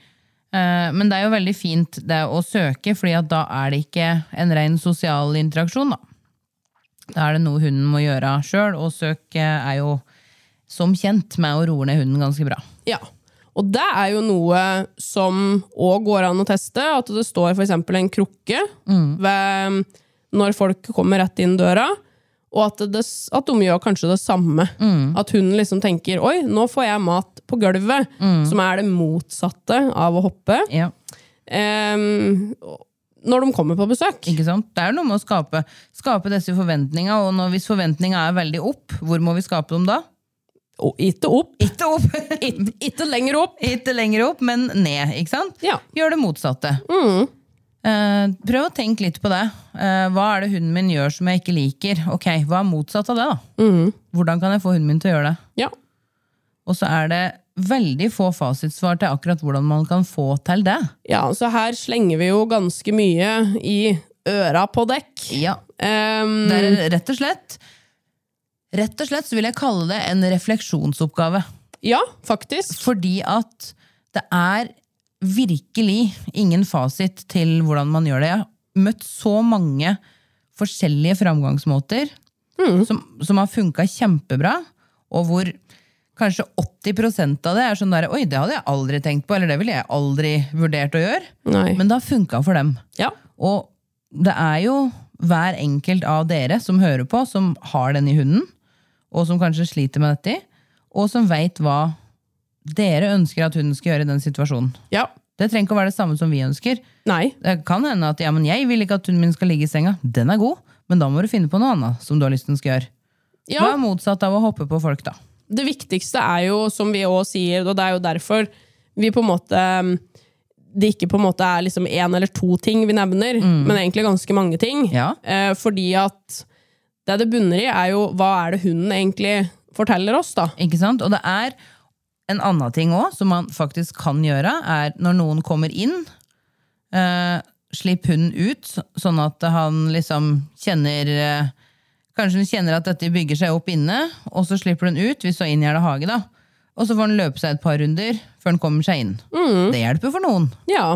Eh, Men det er jo veldig fint det å søke, fordi at da er det ikke en ren sosial interaksjon. Da Da er det noe hunden må gjøre sjøl, og søk eh, er jo som kjent med å roe ned hunden ganske bra. Ja. Og det er jo noe som òg går an å teste. At det står f.eks. en krukke ved, når folk kommer rett inn døra. Og at, det, at de gjør kanskje det samme. At hunden liksom tenker 'oi, nå får jeg mat på gulvet', som er det motsatte av å hoppe. Ja, Um, når de kommer på besøk. ikke sant? Det er noe med å skape, skape disse forventningene, og når, hvis forventninga er veldig opp, hvor må vi skape dem da? Ikke opp, Ikke opp! ikke, lenger opp. Ikke lenger opp, men ned. ikke sant? Ja. Gjør det motsatte. Eh, prøv å tenke litt på det. Uh, hva er det hunden min gjør som jeg ikke liker? Ok, Hva er motsatt av det? da? Hvordan kan jeg få hunden min til å gjøre det? Ja. Og så er det veldig få fasitsvar til akkurat hvordan man kan få til det. ja, så her slenger vi jo ganske mye i øra på dekk. Ja, Um, Det er rett og slett Rett og slett så vil jeg kalle det en refleksjonsoppgave. ja, faktisk. Fordi at det er virkelig ingen fasit til hvordan man gjør det. Jeg har møtt så mange forskjellige framgangsmåter som, som har funka kjempebra, og hvor kanskje 80% av det er sånn der Oi, det hadde jeg aldri tenkt på, eller det ville jeg aldri vurdert å gjøre. Nei. Men det har funka for dem. Ja. Og det er jo hver enkelt av dere som hører på, som har den i hunden, og som kanskje sliter med dette, og som veit hva dere ønsker at hun skal gjøre i den situasjonen. ja. Det trenger ikke å være det samme som vi ønsker. Nei. Det kan hende at ja, men jeg vil ikke at hunden min skal ligge i senga. Den er god, men da må du finne på noe annet som du har lyst til den skal gjøre. Ja. Hva er motsatt av å hoppe på folk, da? Det viktigste er jo, som vi òg sier, og det er jo derfor vi på en måte det ikke på en måte er liksom én eller to ting vi nevner, men egentlig ganske mange ting. Ja. Eh, fordi at det det bunner i, er jo hva er det hunden egentlig forteller oss, da. Ikke sant? Og det er en annen ting òg, som man faktisk kan gjøre, er når noen kommer inn, eh, slipp hunden ut, sånn at han liksom kjenner eh, Kanskje hun kjenner at dette bygger seg opp inne, og så slipper den ut hvis inn i det hage. da. Og så får han løpe seg et par runder før han kommer seg inn. Det hjelper for noen. Ja.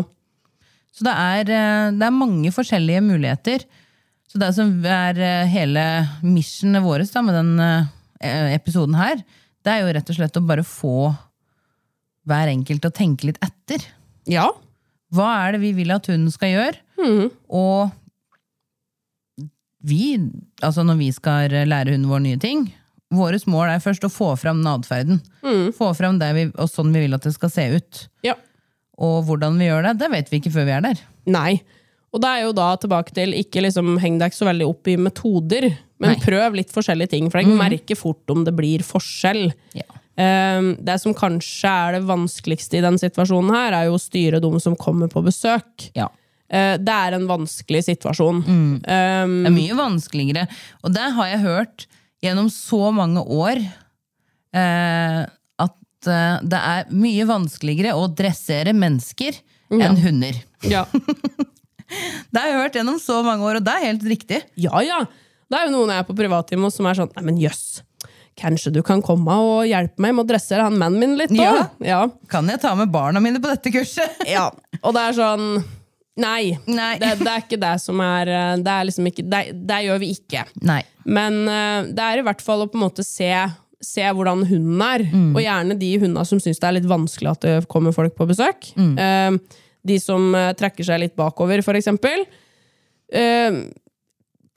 Så det er, eh, det er mange forskjellige muligheter. Så det som er eh, hele missionet vårt med den eh, episoden her, det er jo rett og slett å bare få hver enkelt å tenke litt etter. Ja. Hva er det vi vil at hun skal gjøre? Og vi, altså når vi skal lære hunden vår nye ting, vårt mål er først å få fram den atferden. Få fram det vi, og sånn vi vil at det skal se ut. ja. Og hvordan vi gjør det, det vet vi ikke før vi er der. Nei. Og da er jo da tilbake til ikke liksom heng deg ikke så veldig opp i metoder, men Nei. prøv litt forskjellige ting, for jeg merker fort om det blir forskjell. Ja. Um, det som kanskje er det vanskeligste i den situasjonen her, er jo å styre de som kommer på besøk. Ja. Uh, det er en vanskelig situasjon. Um, Det er mye vanskeligere. Og det har jeg hørt gjennom så mange år. Eh, at eh, det er mye vanskeligere å dressere mennesker enn hunder. ja. Det har jeg hørt gjennom så mange år, og det er helt riktig. ja, ja. Det er jo noen jeg er på privattime hos som er sånn Nei, men jøss. Kanskje du kan komme og hjelpe meg med å dressere han mannen min litt? da?» Ja. ja. Kan jeg ta med barna mine på dette kurset? Ja, og det er sånn Nei, Nei. Det, det er ikke det som er eh, Det er liksom ikke Det, det gjør vi ikke. Nei. Men eh, det er i hvert fall å på en måte se, se hvordan hunden er. Mm. Og gjerne de hundene som syns det er litt vanskelig at det kommer folk på besøk. Mm. Eh, de som eh, trekker seg litt bakover, for eksempel. Eh,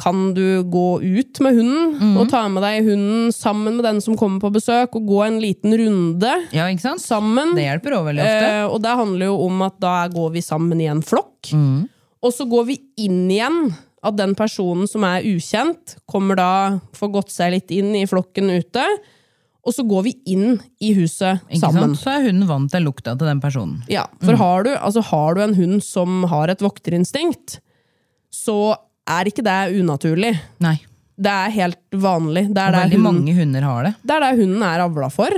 kan du gå ut med hunden Mm. og ta med deg hunden sammen med den som kommer på besøk, og gå en liten runde Ja, sammen? Det hjelper også veldig ofte. Eh, og det handler jo om at da går vi sammen i en flokk. Mm. Og så går vi inn igjen. At den personen som er ukjent, kommer da får gått seg litt inn i flokken ute. Og så går vi inn i huset Ikke sammen. sant? Så er hunden vant til lukta til den personen. Ja, for har, du, altså har du en hund som har et vokterinstinkt, så er ikke det unaturlig. Nei. Det er helt vanlig. Det er veldig hunden, mange hunder har det. det er det hunden er avla for.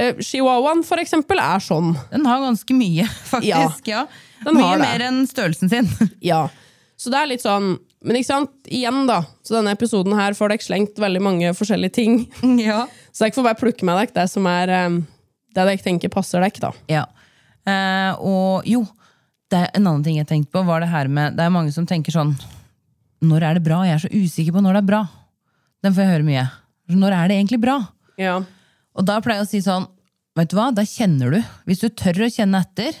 Eh, Chihuahuaen, for eksempel, er sånn. Den har ganske mye, faktisk. Ja. den Mye mer enn størrelsen sin. Ja. Så det er litt sånn Men ikke sant, igjen, da. Så denne episoden her får dere slengt veldig mange forskjellige ting. ja. Så dere får bare plukke med dere det som er eh, det dere tenker passer dere, da. Ja. Eh, og jo, det er en annen ting jeg tenkte på, var det her med Det er mange som tenker sånn Når er det bra? Jeg er så usikker på når det er bra. Den får jeg høre mye. Når er det egentlig bra? Ja. Og da pleier jeg å si sånn Vet du hva, da kjenner du. Hvis du tør å kjenne etter.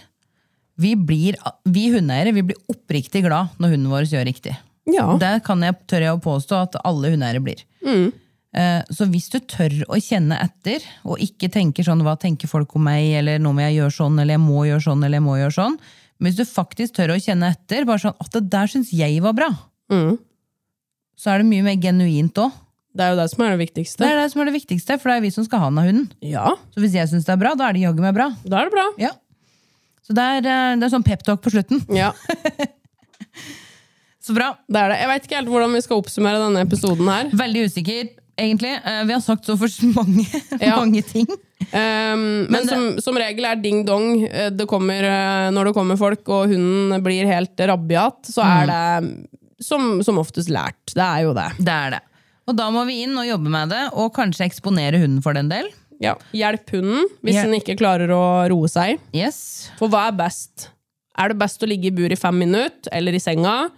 Vi, blir, vi hundeeiere vi blir oppriktig glad når hunden vår gjør riktig. Ja. Det kan jeg, tør jeg å påstå at alle hundeeiere blir. Mm. Så hvis du tør å kjenne etter, og ikke tenker sånn 'hva tenker folk om meg', eller 'nå må jeg gjøre sånn', eller 'jeg må gjøre sånn', eller 'jeg må gjøre sånn', men hvis du faktisk tør å kjenne etter, bare sånn 'at det der syns jeg var bra', så er det mye mer genuint òg. Det er jo det som er det viktigste. Det er det som er det viktigste, for det er vi som skal ha den av hunden. Ja, Så hvis jeg syns det er bra, da er det jaggu meg bra. da er det bra. Ja. Så det er, eh, det er sånn peptalk på slutten. Ja, Så bra. det er det. Jeg veit ikke helt hvordan vi skal oppsummere denne episoden her. Veldig usikker, egentlig. Eh, Vi har sagt så for mange, Ja. mange ting. Um, men Men som, som regel er ding dong. eh, Det kommer, eh, når det kommer folk, og hunden blir helt rabiat, så er det som, som oftest lært. Det er jo det. Det er det. Og da må vi inn og jobbe med det, og kanskje eksponere hunden for den del. Ja. Hjelp hunden hvis Ja. den ikke klarer å roe seg. Yes. For hva er best? Er det best å ligge i bur i fem minutter, eller i senga?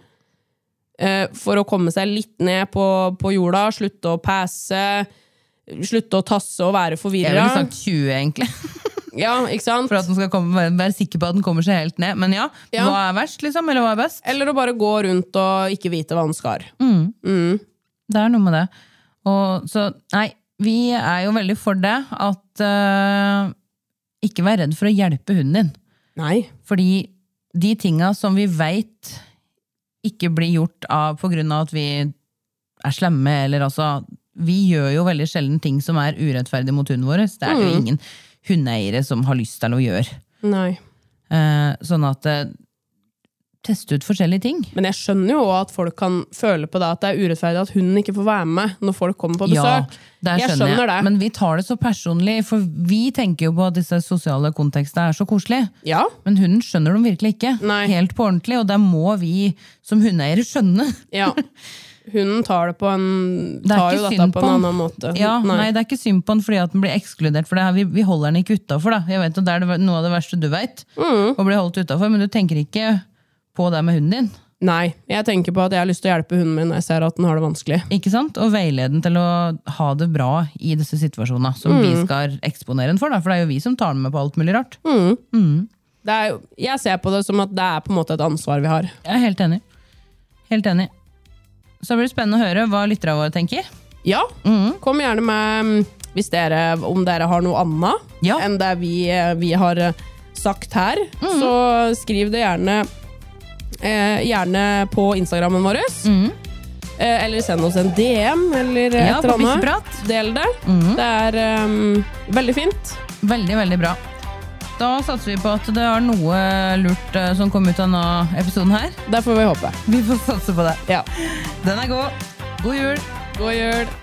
Eh, for å komme seg litt ned på, på jorda, slutte å passe, slutte å tasse og være Jeg forvirra. ville sagt 20, egentlig. Ja, ikke sant? For at den skal komme, være- sikker på at den kommer seg helt ned. Men ja, Ja. hva er verst, liksom? Eller hva er best? Eller å bare gå rundt og ikke vite hva den skal. Det er noe med det. Og, så nei, vi er jo veldig for det at uh, Ikke vær redd for å hjelpe hunden din. Nei. Fordi de tinga som vi veit ikke blir gjort av på grunn av at vi er slemme, eller altså Vi gjør jo veldig sjelden ting som er urettferdig mot hunden vår. Det er jo ingen hundeeiere som har lyst til å gjøre. Nei. Eh, sånn at eh, Teste ut forskjellige ting. Men jeg skjønner jo at folk kan føle på det at det er urettferdig at hunden ikke får være med når folk kommer på Ja, besøk. der jeg skjønner skjønner det. Men vi tar det så personlig, for vi tenker jo på at disse sosiale kontekstene er så koselige. Ja, Men hunden skjønner dem virkelig ikke. Nei. Helt på ordentlig, og det må vi som hundeeiere skjønne. ja. Hunden tar det på en Det tar jo dette på en annen måte. Ja, nei. det er ikke synd på den fordi at den blir ekskludert. For vi, vi holder den ikke utafor. Jeg det er noe av det verste du veit. Mm. Å bli holdt utenfor, Men du tenker ikke på det med hunden din. Nei, jeg tenker på at jeg har lyst til å hjelpe hunden min når jeg ser at den har det vanskelig. Ikke sant? Og veilede den til å ha det bra i disse situasjonene som vi Mm. skal eksponere den for. Da. For det er jo vi som tar den med på alt mulig rart. Det er, jo- jeg ser på det som at det er på en måte et ansvar vi har. Jeg er helt enig. Helt enig. Så blir det spennende å høre hva lytterne våre tenker. Ja, kom gjerne med mm, hvis dere, om dere har noe annet Ja. enn det vi, eh, vi har eh, sagt her. Så skriv det gjerne, gjerne på Instagrammen vår. Eh, eller send oss en DM, eller Ja, et eller annet. Del det. Det er um, veldig fint. Veldig, veldig bra. Da satser vi på at det er noe lurt eh, som kom ut av denne episoden her. Det får vi håpe. Vi får satse på det. Ja. Den er god. God jul. God jul.